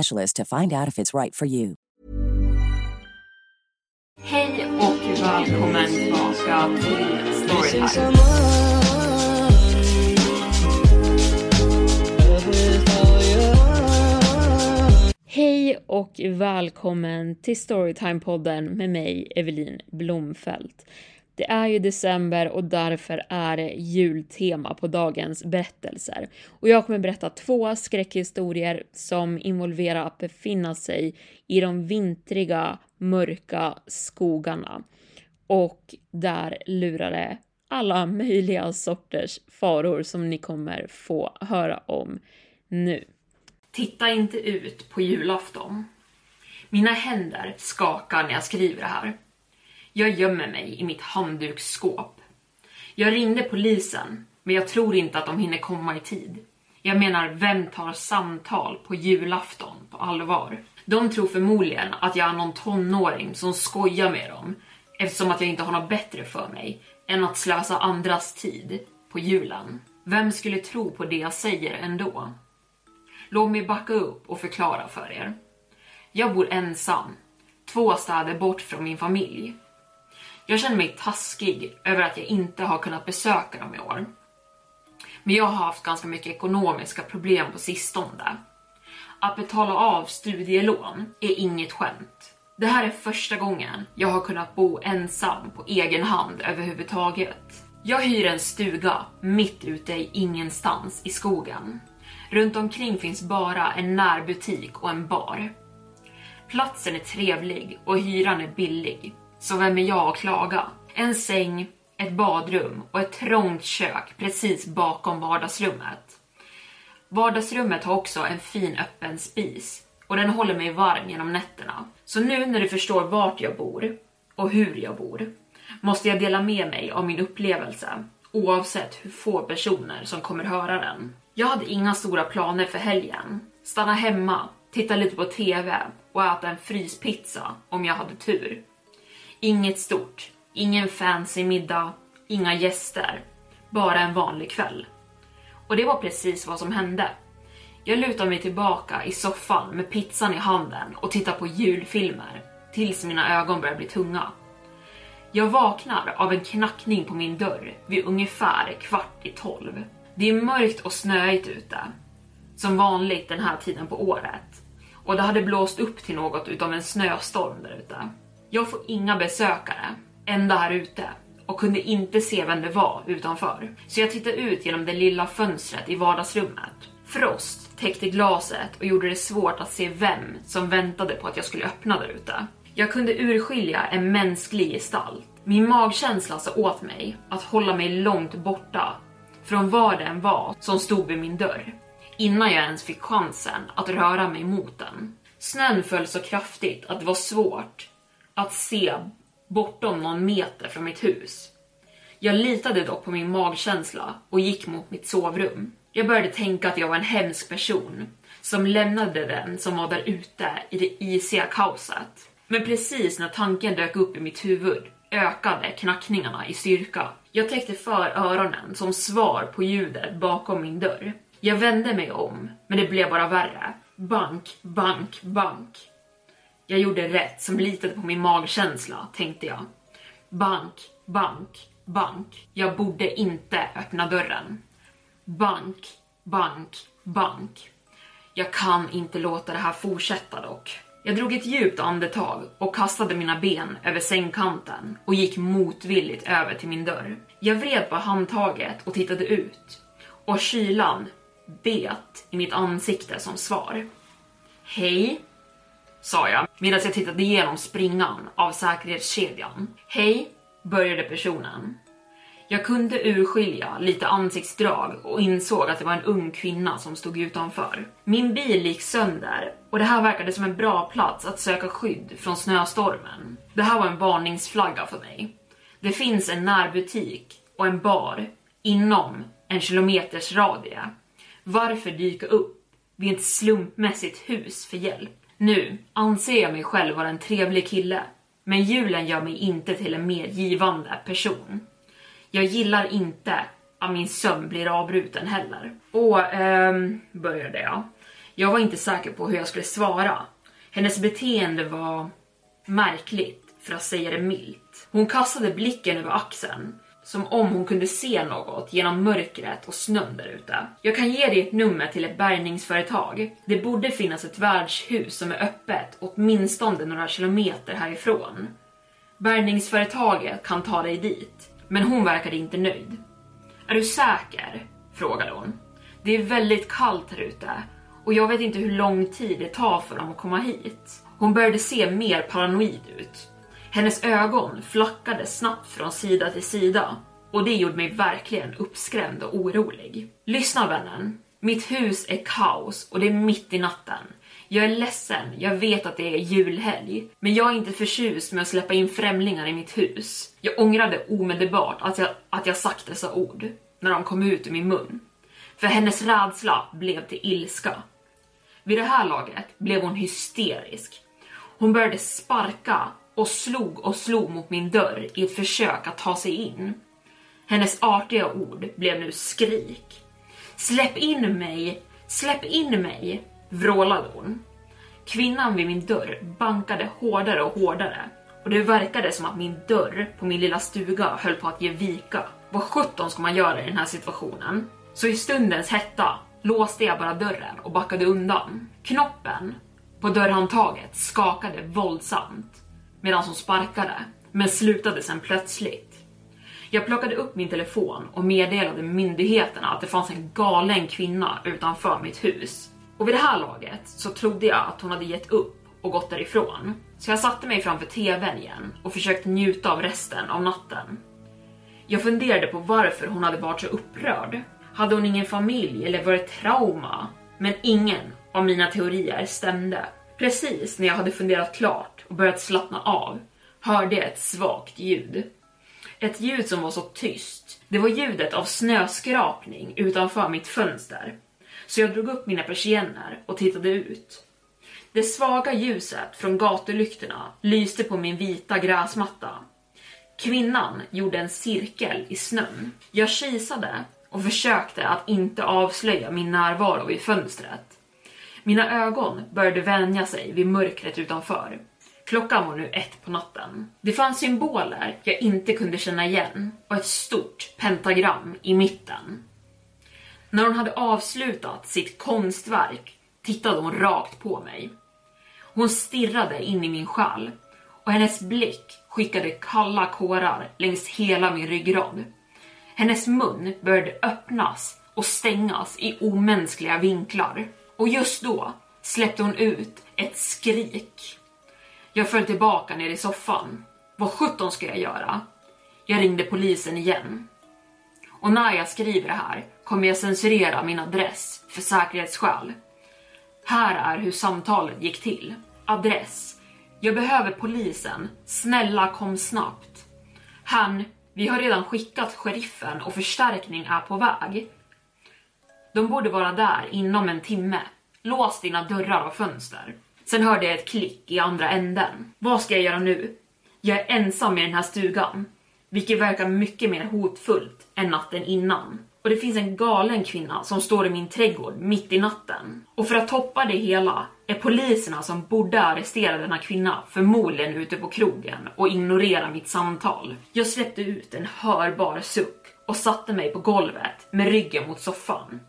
specialist to find out if it's right for you. Hej och välkommen tillbaka till Storytime. Hej och välkommen till Storytime-podden med mig, Evelin Blomfelt. Det är ju december och därför är det jultema på dagens berättelser. Och jag kommer berätta två skräckhistorier som involverar att befinna sig i de vintriga, mörka skogarna. Och där lurar det alla möjliga sorters faror som ni kommer få höra om nu. Titta inte ut på julafton. Mina händer skakar när jag skriver det här. Jag gömmer mig i mitt handduksskåp. Jag ringde polisen, men jag tror inte att de hinner komma i tid. Jag menar, vem tar samtal på julafton på allvar? De tror förmodligen att jag är någon tonåring som skojar med dem eftersom att jag inte har något bättre för mig än att slösa andras tid på julen. Vem skulle tro på det jag säger ändå? Låt mig backa upp och förklara för er. Jag bor ensam, två städer bort från min familj. Jag känner mig taskig över att jag inte har kunnat besöka dem i år. Men jag har haft ganska mycket ekonomiska problem på sistone. Att betala av studielån är inget skämt. Det här är första gången jag har kunnat bo ensam på egen hand överhuvudtaget. Jag hyr en stuga mitt ute i ingenstans i skogen. Runt omkring finns bara en närbutik och en bar. Platsen är trevlig och hyran är billig, så vem är jag att klaga? En säng, ett badrum och ett trångt kök precis bakom vardagsrummet. Vardagsrummet har också en fin öppen spis och den håller mig varm genom nätterna. Så nu när du förstår vart jag bor och hur jag bor måste jag dela med mig av min upplevelse oavsett hur få personer som kommer höra den. Jag hade inga stora planer för helgen. Stanna hemma, titta lite på TV och äta en fryspizza om jag hade tur. Inget stort, ingen fancy middag, inga gäster, bara en vanlig kväll. Och det var precis vad som hände. Jag lutar mig tillbaka i soffan med pizzan i handen och tittar på julfilmer tills mina ögon börjar bli tunga. Jag vaknar av en knackning på min dörr vid ungefär kvart i tolv. Det är mörkt och snöigt ute, som vanligt den här tiden på året. Och det hade blåst upp till något utav en snöstorm där ute. Jag får inga besökare, ända här ute och kunde inte se vem det var utanför. Så jag tittade ut genom det lilla fönstret i vardagsrummet. Frost täckte glaset och gjorde det svårt att se vem som väntade på att jag skulle öppna där ute. Jag kunde urskilja en mänsklig gestalt. Min magkänsla sa åt mig att hålla mig långt borta från vad det än var som stod vid min dörr innan jag ens fick chansen att röra mig mot den. Snön föll så kraftigt att det var svårt att se bortom någon meter från mitt hus. Jag litade dock på min magkänsla och gick mot mitt sovrum. Jag började tänka att jag var en hemsk person som lämnade den som var där ute i det isiga kaoset. Men precis när tanken dök upp i mitt huvud ökade knackningarna i styrka. Jag täckte för öronen som svar på ljudet bakom min dörr. Jag vände mig om, men det blev bara värre. Bank, bank, bank. Jag gjorde rätt som litade på min magkänsla, tänkte jag. Bank, bank, bank. Jag borde inte öppna dörren. Bank, bank, bank. Jag kan inte låta det här fortsätta dock. Jag drog ett djupt andetag och kastade mina ben över sängkanten och gick motvilligt över till min dörr. Jag vred på handtaget och tittade ut och kylan bet i mitt ansikte som svar. Hej, sa jag medan jag tittade igenom springan av säkerhetskedjan. Hej, började personen. Jag kunde urskilja lite ansiktsdrag och insåg att det var en ung kvinna som stod utanför. Min bil gick sönder och det här verkade som en bra plats att söka skydd från snöstormen. Det här var en varningsflagga för mig. Det finns en närbutik och en bar inom en kilometers radie. Varför dyka upp vid ett slumpmässigt hus för hjälp? Nu anser jag mig själv vara en trevlig kille, men julen gör mig inte till en mer givande person. Jag gillar inte att min sömn blir avbruten heller. Och ehm, började jag. Jag var inte säker på hur jag skulle svara. Hennes beteende var märkligt, för att säga det milt. Hon kastade blicken över axeln, som om hon kunde se något genom mörkret och snön där ute. Jag kan ge dig ett nummer till ett bärgningsföretag. Det borde finnas ett värdshus som är öppet åtminstone några kilometer härifrån. Bärgningsföretaget kan ta dig dit men hon verkade inte nöjd. Är du säker? frågade hon. Det är väldigt kallt här ute och jag vet inte hur lång tid det tar för dem att komma hit. Hon började se mer paranoid ut. Hennes ögon flackade snabbt från sida till sida och det gjorde mig verkligen uppskrämd och orolig. Lyssna vännen, mitt hus är kaos och det är mitt i natten. Jag är ledsen, jag vet att det är julhelg, men jag är inte förtjust med att släppa in främlingar i mitt hus. Jag ångrade omedelbart att jag, att jag sagt dessa ord, när de kom ut ur min mun. För hennes rädsla blev till ilska. Vid det här laget blev hon hysterisk. Hon började sparka och slog och slog mot min dörr i ett försök att ta sig in. Hennes artiga ord blev nu skrik. Släpp in mig! Släpp in mig! vrålade hon. Kvinnan vid min dörr bankade hårdare och hårdare och det verkade som att min dörr på min lilla stuga höll på att ge vika. Vad sjutton ska man göra i den här situationen? Så i stundens hetta låste jag bara dörren och backade undan. Knoppen på dörrhandtaget skakade våldsamt medan hon sparkade, men slutade sen plötsligt. Jag plockade upp min telefon och meddelade myndigheterna att det fanns en galen kvinna utanför mitt hus och vid det här laget så trodde jag att hon hade gett upp och gått därifrån. Så jag satte mig framför TVn igen och försökte njuta av resten av natten. Jag funderade på varför hon hade varit så upprörd. Hade hon ingen familj eller var det trauma? Men ingen av mina teorier stämde. Precis när jag hade funderat klart och börjat slappna av hörde jag ett svagt ljud. Ett ljud som var så tyst. Det var ljudet av snöskrapning utanför mitt fönster så jag drog upp mina persienner och tittade ut. Det svaga ljuset från gatulyktorna lyste på min vita gräsmatta. Kvinnan gjorde en cirkel i snön. Jag kisade och försökte att inte avslöja min närvaro vid fönstret. Mina ögon började vänja sig vid mörkret utanför. Klockan var nu ett på natten. Det fanns symboler jag inte kunde känna igen och ett stort pentagram i mitten. När hon hade avslutat sitt konstverk tittade hon rakt på mig. Hon stirrade in i min själ och hennes blick skickade kalla kårar längs hela min ryggrad. Hennes mun började öppnas och stängas i omänskliga vinklar. Och just då släppte hon ut ett skrik. Jag föll tillbaka ner i soffan. Vad sjutton ska jag göra? Jag ringde polisen igen. Och när jag skriver det här kommer jag censurera min adress för säkerhetsskäl. Här är hur samtalet gick till. Adress. Jag behöver polisen. Snälla kom snabbt. Han, vi har redan skickat sheriffen och förstärkning är på väg. De borde vara där inom en timme. Lås dina dörrar och fönster. Sen hörde jag ett klick i andra änden. Vad ska jag göra nu? Jag är ensam i den här stugan, vilket verkar mycket mer hotfullt än natten innan och det finns en galen kvinna som står i min trädgård mitt i natten. Och för att toppa det hela är poliserna som borde arrestera denna kvinna förmodligen ute på krogen och ignorera mitt samtal. Jag släppte ut en hörbar suck och satte mig på golvet med ryggen mot soffan.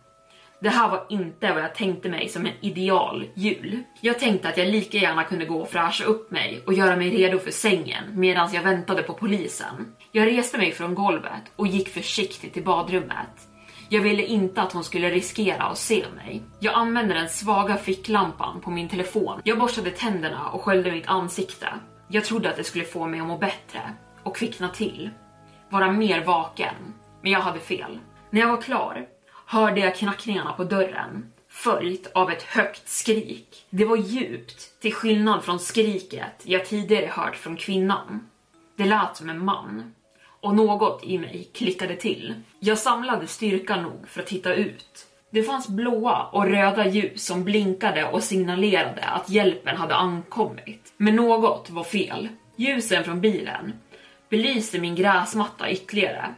Det här var inte vad jag tänkte mig som en ideal jul. Jag tänkte att jag lika gärna kunde gå och fräscha upp mig och göra mig redo för sängen medan jag väntade på polisen. Jag reste mig från golvet och gick försiktigt till badrummet. Jag ville inte att hon skulle riskera att se mig. Jag använde den svaga ficklampan på min telefon. Jag borstade tänderna och sköljde mitt ansikte. Jag trodde att det skulle få mig att må bättre och kvickna till. Vara mer vaken. Men jag hade fel. När jag var klar hörde jag knackningarna på dörren följt av ett högt skrik. Det var djupt, till skillnad från skriket jag tidigare hört från kvinnan. Det lät som en man och något i mig klickade till. Jag samlade styrka nog för att titta ut. Det fanns blåa och röda ljus som blinkade och signalerade att hjälpen hade ankommit. Men något var fel. Ljusen från bilen belyste min gräsmatta ytterligare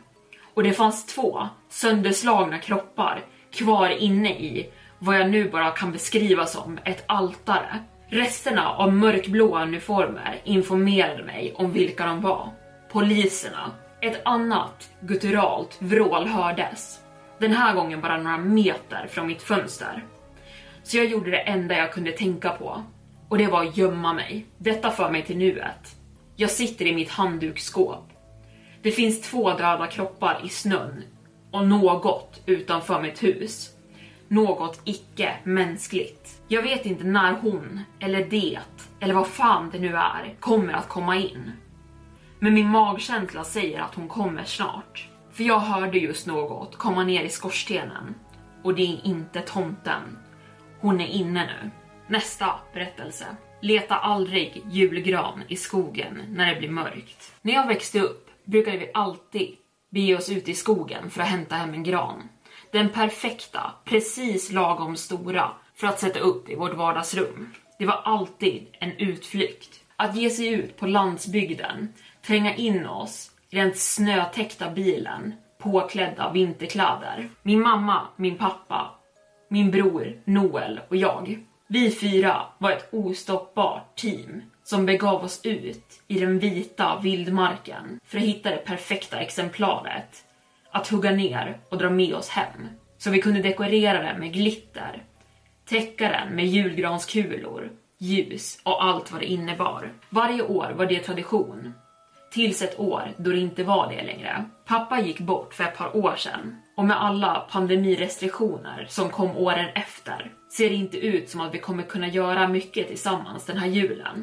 och det fanns två sönderslagna kroppar kvar inne i vad jag nu bara kan beskriva som ett altare. Resterna av mörkblåa uniformer informerade mig om vilka de var. Poliserna. Ett annat gutturalt vrål hördes. Den här gången bara några meter från mitt fönster. Så jag gjorde det enda jag kunde tänka på. Och det var att gömma mig. Detta för mig till nuet. Jag sitter i mitt handduksskåp det finns två döda kroppar i snön och något utanför mitt hus. Något icke mänskligt. Jag vet inte när hon, eller det, eller vad fan det nu är, kommer att komma in. Men min magkänsla säger att hon kommer snart. För jag hörde just något komma ner i skorstenen. Och det är inte tomten. Hon är inne nu. Nästa berättelse. Leta aldrig julgran i skogen när det blir mörkt. När jag växte upp brukade vi alltid bege oss ut i skogen för att hämta hem en gran. Den perfekta, precis lagom stora för att sätta upp i vårt vardagsrum. Det var alltid en utflykt. Att ge sig ut på landsbygden, tränga in oss i den snötäckta bilen, påklädda vinterkläder. Min mamma, min pappa, min bror Noel och jag. Vi fyra var ett ostoppbart team som begav oss ut i den vita vildmarken för att hitta det perfekta exemplaret att hugga ner och dra med oss hem. Så vi kunde dekorera den med glitter, täcka den med julgranskulor, ljus och allt vad det innebar. Varje år var det tradition. Tills ett år då det inte var det längre. Pappa gick bort för ett par år sedan och med alla pandemirestriktioner som kom åren efter ser det inte ut som att vi kommer kunna göra mycket tillsammans den här julen.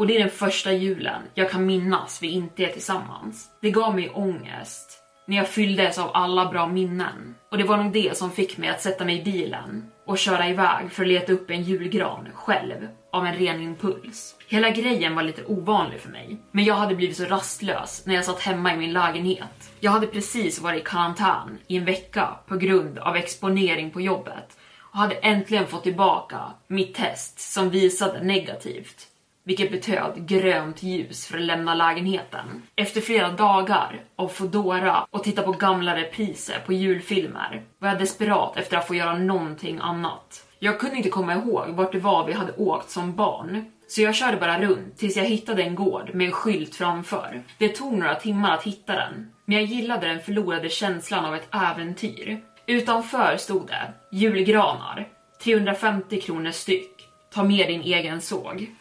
Och det är den första julen jag kan minnas vi inte är tillsammans. Det gav mig ångest när jag fylldes av alla bra minnen. Och det var nog det som fick mig att sätta mig i bilen och köra iväg för att leta upp en julgran själv av en ren impuls. Hela grejen var lite ovanlig för mig, men jag hade blivit så rastlös när jag satt hemma i min lägenhet. Jag hade precis varit i karantän i en vecka på grund av exponering på jobbet och hade äntligen fått tillbaka mitt test som visade negativt vilket betöd grönt ljus för att lämna lägenheten. Efter flera dagar av Foodora och titta på gamla repriser på julfilmer var jag desperat efter att få göra någonting annat. Jag kunde inte komma ihåg vart det var vi hade åkt som barn, så jag körde bara runt tills jag hittade en gård med en skylt framför. Det tog några timmar att hitta den, men jag gillade den förlorade känslan av ett äventyr. Utanför stod det julgranar, 350 kronor styck. Ta med din egen såg.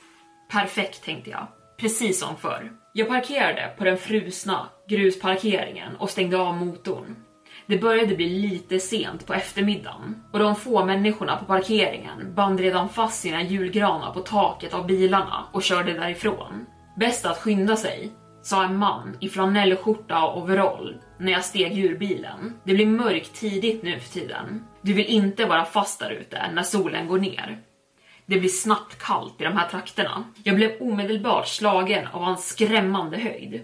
Perfekt tänkte jag, precis som förr. Jag parkerade på den frusna grusparkeringen och stängde av motorn. Det började bli lite sent på eftermiddagen och de få människorna på parkeringen band redan fast sina julgranar på taket av bilarna och körde därifrån. Bäst att skynda sig, sa en man i flanellskjorta och overall när jag steg ur bilen. Det blir mörkt tidigt nu för tiden. Du vill inte vara fast där ute när solen går ner. Det blir snabbt kallt i de här trakterna. Jag blev omedelbart slagen av hans skrämmande höjd.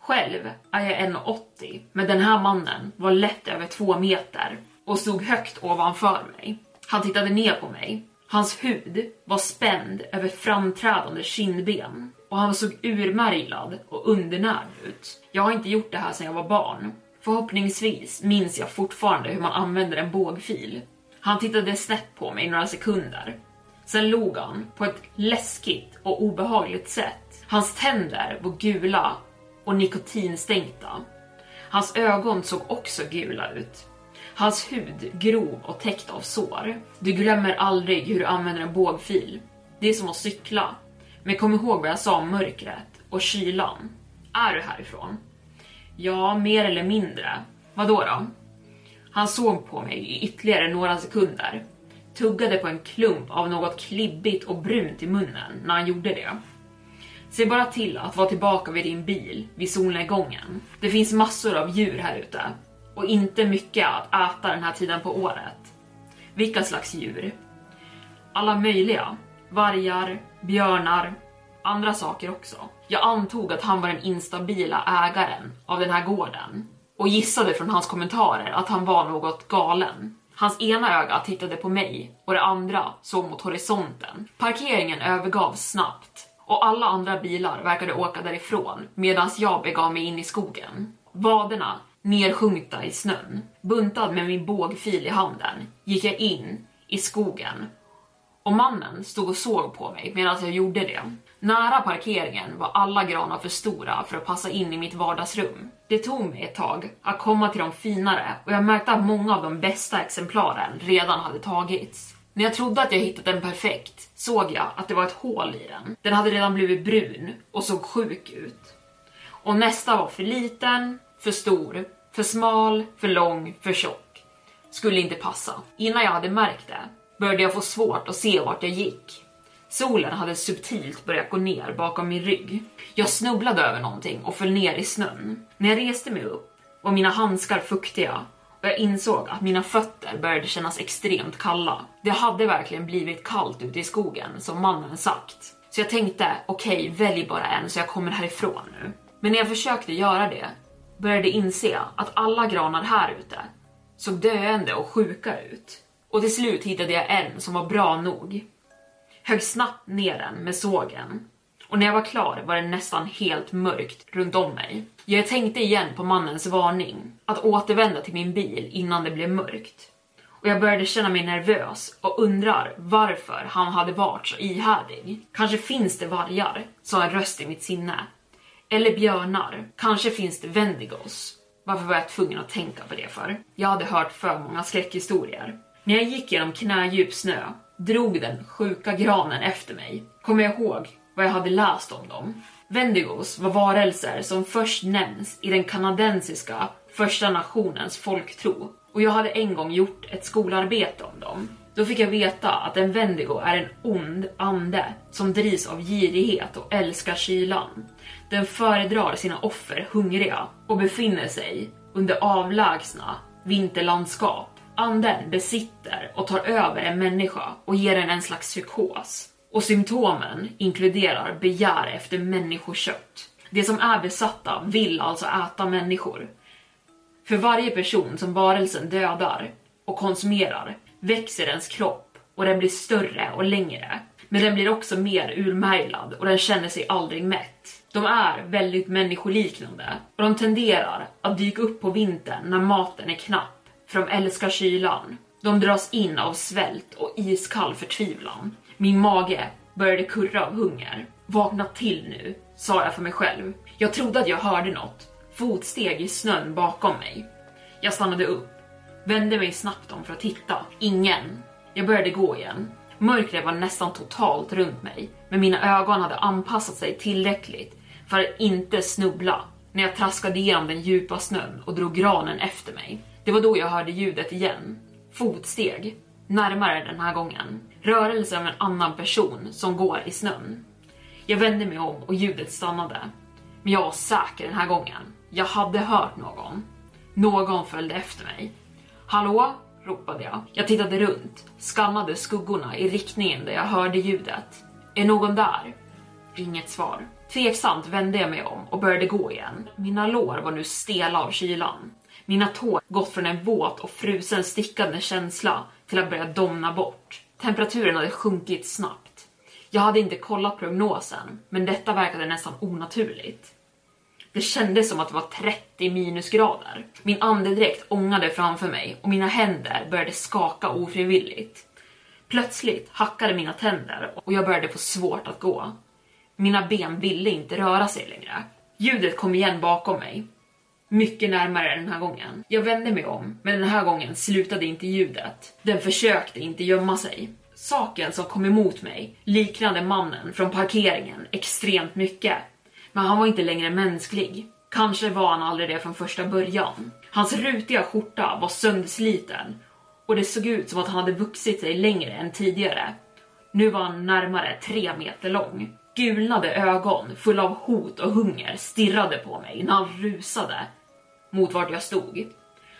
Själv är jag 1,80 men den här mannen var lätt över två meter och stod högt ovanför mig. Han tittade ner på mig. Hans hud var spänd över framträdande kindben och han såg urmärglad och undernärd ut. Jag har inte gjort det här sedan jag var barn. Förhoppningsvis minns jag fortfarande hur man använder en bågfil. Han tittade snett på mig några sekunder. Sen log han på ett läskigt och obehagligt sätt. Hans tänder var gula och nikotinstänkta. Hans ögon såg också gula ut. Hans hud grov och täckt av sår. Du glömmer aldrig hur du använder en bågfil. Det är som att cykla. Men kom ihåg vad jag sa om mörkret och kylan. Är du härifrån? Ja, mer eller mindre. Vadå då? Han såg på mig i ytterligare några sekunder. Tuggade på en klump av något klibbigt och brunt i munnen när han gjorde det. Se bara till att vara tillbaka vid din bil vid solnedgången. Det finns massor av djur här ute och inte mycket att äta den här tiden på året. Vilka slags djur? Alla möjliga. Vargar, björnar, andra saker också. Jag antog att han var den instabila ägaren av den här gården och gissade från hans kommentarer att han var något galen. Hans ena öga tittade på mig och det andra såg mot horisonten. Parkeringen övergavs snabbt och alla andra bilar verkade åka därifrån medan jag begav mig in i skogen. Vaderna nersjunkta i snön, buntad med min bågfil i handen, gick jag in i skogen och mannen stod och såg på mig medan jag gjorde det. Nära parkeringen var alla granar för stora för att passa in i mitt vardagsrum. Det tog mig ett tag att komma till de finare och jag märkte att många av de bästa exemplaren redan hade tagits. När jag trodde att jag hittat den perfekt såg jag att det var ett hål i den. Den hade redan blivit brun och såg sjuk ut. Och nästa var för liten, för stor, för smal, för lång, för tjock. Skulle inte passa. Innan jag hade märkt det började jag få svårt att se vart jag gick. Solen hade subtilt börjat gå ner bakom min rygg. Jag snubblade över någonting och föll ner i snön. När jag reste mig upp var mina handskar fuktiga och jag insåg att mina fötter började kännas extremt kalla. Det hade verkligen blivit kallt ute i skogen, som mannen sagt. Så jag tänkte, okej, okay, välj bara en så jag kommer härifrån nu. Men när jag försökte göra det började inse att alla granar här ute såg döende och sjuka ut. Och till slut hittade jag en som var bra nog. Högg snabbt ner den med sågen och när jag var klar var det nästan helt mörkt runt om mig. Jag tänkte igen på mannens varning att återvända till min bil innan det blev mörkt. Och jag började känna mig nervös och undrar varför han hade varit så ihärdig. Kanske finns det vargar, sa en röst i mitt sinne. Eller björnar, kanske finns det Wendigos. Varför var jag tvungen att tänka på det för? Jag hade hört för många skräckhistorier. När jag gick genom knädjup snö drog den sjuka granen efter mig. Kommer jag ihåg vad jag hade läst om dem. Wendigos var varelser som först nämns i den kanadensiska första nationens folktro och jag hade en gång gjort ett skolarbete om dem. Då fick jag veta att en Wendigo är en ond ande som drivs av girighet och älskar kylan. Den föredrar sina offer hungriga och befinner sig under avlägsna vinterlandskap. Anden besitter och tar över en människa och ger den en slags psykos. Och symptomen inkluderar begär efter människokött. De som är besatta vill alltså äta människor. För varje person som varelsen dödar och konsumerar växer ens kropp och den blir större och längre. Men den blir också mer urmärglad och den känner sig aldrig mätt. De är väldigt människoliknande och de tenderar att dyka upp på vintern när maten är knapp, för de älskar kylan. De dras in av svält och iskall förtvivlan. Min mage började kurra av hunger. Vakna till nu, sa jag för mig själv. Jag trodde att jag hörde något. Fotsteg i snön bakom mig. Jag stannade upp, vände mig snabbt om för att titta. Ingen. Jag började gå igen. Mörkret var nästan totalt runt mig, men mina ögon hade anpassat sig tillräckligt för att inte snubbla när jag traskade igenom den djupa snön och drog granen efter mig. Det var då jag hörde ljudet igen. Fotsteg. Närmare den här gången. Rörelse av en annan person som går i snön. Jag vände mig om och ljudet stannade. Men jag var säker den här gången. Jag hade hört någon. Någon följde efter mig. Hallå? ropade jag. Jag tittade runt, skannade skuggorna i riktningen där jag hörde ljudet. Är någon där? Inget svar. Tveksamt vände jag mig om och började gå igen. Mina lår var nu stela av kylan. Mina tår gått från en våt och frusen stickande känsla till att börja domna bort. Temperaturen hade sjunkit snabbt. Jag hade inte kollat prognosen, men detta verkade nästan onaturligt. Det kändes som att det var 30 minusgrader. Min andedräkt ångade framför mig och mina händer började skaka ofrivilligt. Plötsligt hackade mina tänder och jag började få svårt att gå. Mina ben ville inte röra sig längre. Ljudet kom igen bakom mig. Mycket närmare den här gången. Jag vände mig om, men den här gången slutade inte ljudet. Den försökte inte gömma sig. Saken som kom emot mig liknade mannen från parkeringen extremt mycket. Men han var inte längre mänsklig. Kanske var han aldrig det från första början. Hans rutiga skjorta var söndersliten och det såg ut som att han hade vuxit sig längre än tidigare. Nu var han närmare tre meter lång. Gulnade ögon fulla av hot och hunger stirrade på mig när han rusade mot vart jag stod.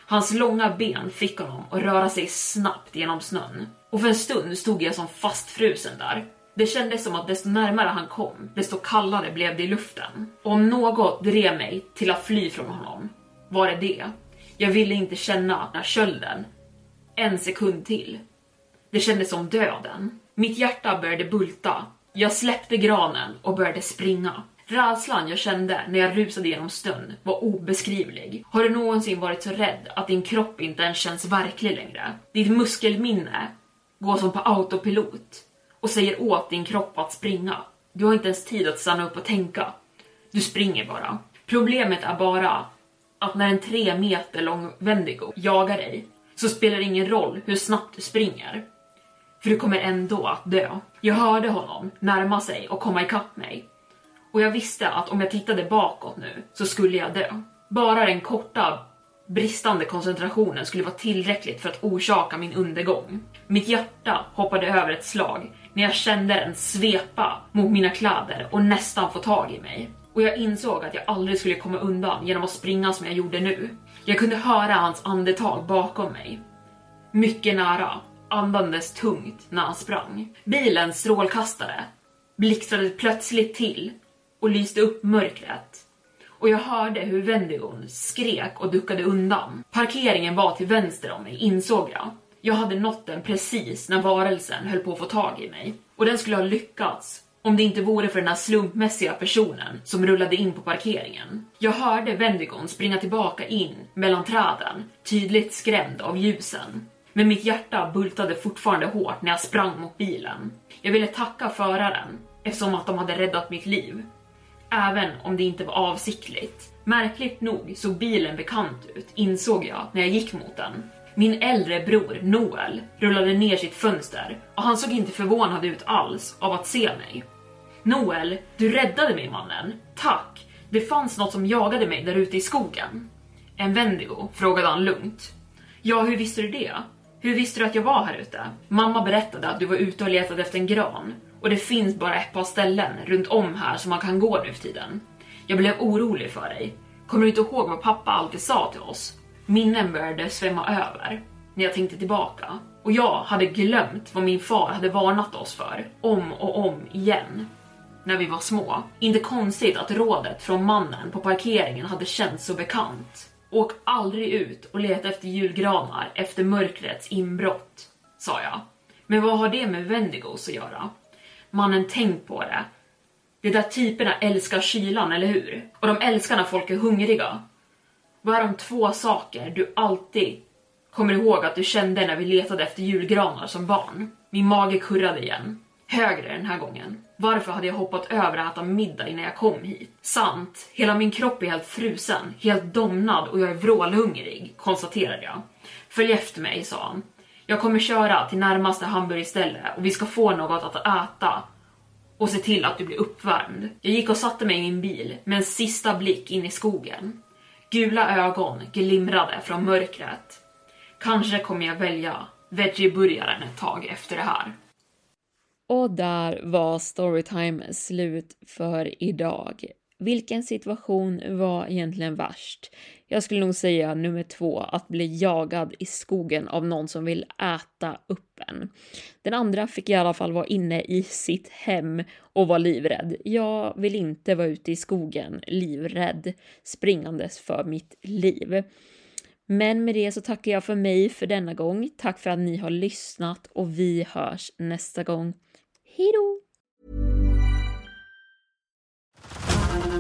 Hans långa ben fick honom att röra sig snabbt genom snön och för en stund stod jag som fastfrusen där. Det kändes som att desto närmare han kom, desto kallare blev det i luften. Och om något drev mig till att fly från honom var det det. Jag ville inte känna den kölden en sekund till. Det kändes som döden. Mitt hjärta började bulta. Jag släppte granen och började springa. Rädslan jag kände när jag rusade genom snön var obeskrivlig. Har du någonsin varit så rädd att din kropp inte ens känns verklig längre? Ditt muskelminne går som på autopilot och säger åt din kropp att springa. Du har inte ens tid att stanna upp och tänka. Du springer bara. Problemet är bara att när en tre meter lång Wendigo jagar dig så spelar det ingen roll hur snabbt du springer. För du kommer ändå att dö. Jag hörde honom närma sig och komma ikapp mig. Och jag visste att om jag tittade bakåt nu så skulle jag dö. Bara den korta bristande koncentrationen skulle vara tillräckligt för att orsaka min undergång. Mitt hjärta hoppade över ett slag när jag kände den svepa mot mina kläder och nästan få tag i mig. Och jag insåg att jag aldrig skulle komma undan genom att springa som jag gjorde nu. Jag kunde höra hans andetag bakom mig. Mycket nära, andandes tungt när han sprang. Bilens strålkastare blixtrade plötsligt till och lyste upp mörkret. Och jag hörde hur Wendigon skrek och duckade undan. Parkeringen var till vänster om mig, insåg jag. Jag hade nått den precis när varelsen höll på att få tag i mig. Och den skulle ha lyckats om det inte vore för den här slumpmässiga personen som rullade in på parkeringen. Jag hörde Wendigon springa tillbaka in mellan träden, tydligt skrämd av ljusen. Men mitt hjärta bultade fortfarande hårt när jag sprang mot bilen. Jag ville tacka föraren eftersom att de hade räddat mitt liv. Även om det inte var avsiktligt. Märkligt nog såg bilen bekant ut, insåg jag när jag gick mot den. Min äldre bror Noel rullade ner sitt fönster och han såg inte förvånad ut alls av att se mig. Noel, du räddade mig mannen. Tack! Det fanns något som jagade mig där ute i skogen. En Wendigo? frågade han lugnt. Ja, hur visste du det? Hur visste du att jag var här ute? Mamma berättade att du var ute och letade efter en gran och det finns bara ett par ställen runt om här som man kan gå nu för tiden. Jag blev orolig för dig. Kommer du inte ihåg vad pappa alltid sa till oss? Minnen började svämma över när jag tänkte tillbaka och jag hade glömt vad min far hade varnat oss för om och om igen när vi var små. Inte konstigt att rådet från mannen på parkeringen hade känts så bekant. Åk aldrig ut och leta efter julgranar efter mörkrets inbrott, sa jag. Men vad har det med Wendigos att göra? Mannen, tänk på det. De där typerna älskar kylan, eller hur? Och de älskar när folk är hungriga. Vad är de två saker du alltid kommer ihåg att du kände när vi letade efter julgranar som barn? Min mage kurrade igen. Högre den här gången. Varför hade jag hoppat över att äta middag innan jag kom hit? Sant, hela min kropp är helt frusen, helt domnad och jag är vrålhungrig, konstaterade jag. Följ efter mig, sa han. Jag kommer köra till närmaste hamburgerställe och vi ska få något att äta och se till att du blir uppvärmd. Jag gick och satte mig i min bil med en sista blick in i skogen. Gula ögon glimrade från mörkret. Kanske kommer jag välja veggieburgaren ett tag efter det här. Och där var storytime slut för idag. Vilken situation var egentligen värst? Jag skulle nog säga nummer två, att bli jagad i skogen av någon som vill äta upp en. Den andra fick i alla fall vara inne i sitt hem och vara livrädd. Jag vill inte vara ute i skogen livrädd, springandes för mitt liv. Men med det så tackar jag för mig för denna gång. Tack för att ni har lyssnat och vi hörs nästa gång. Hejdå!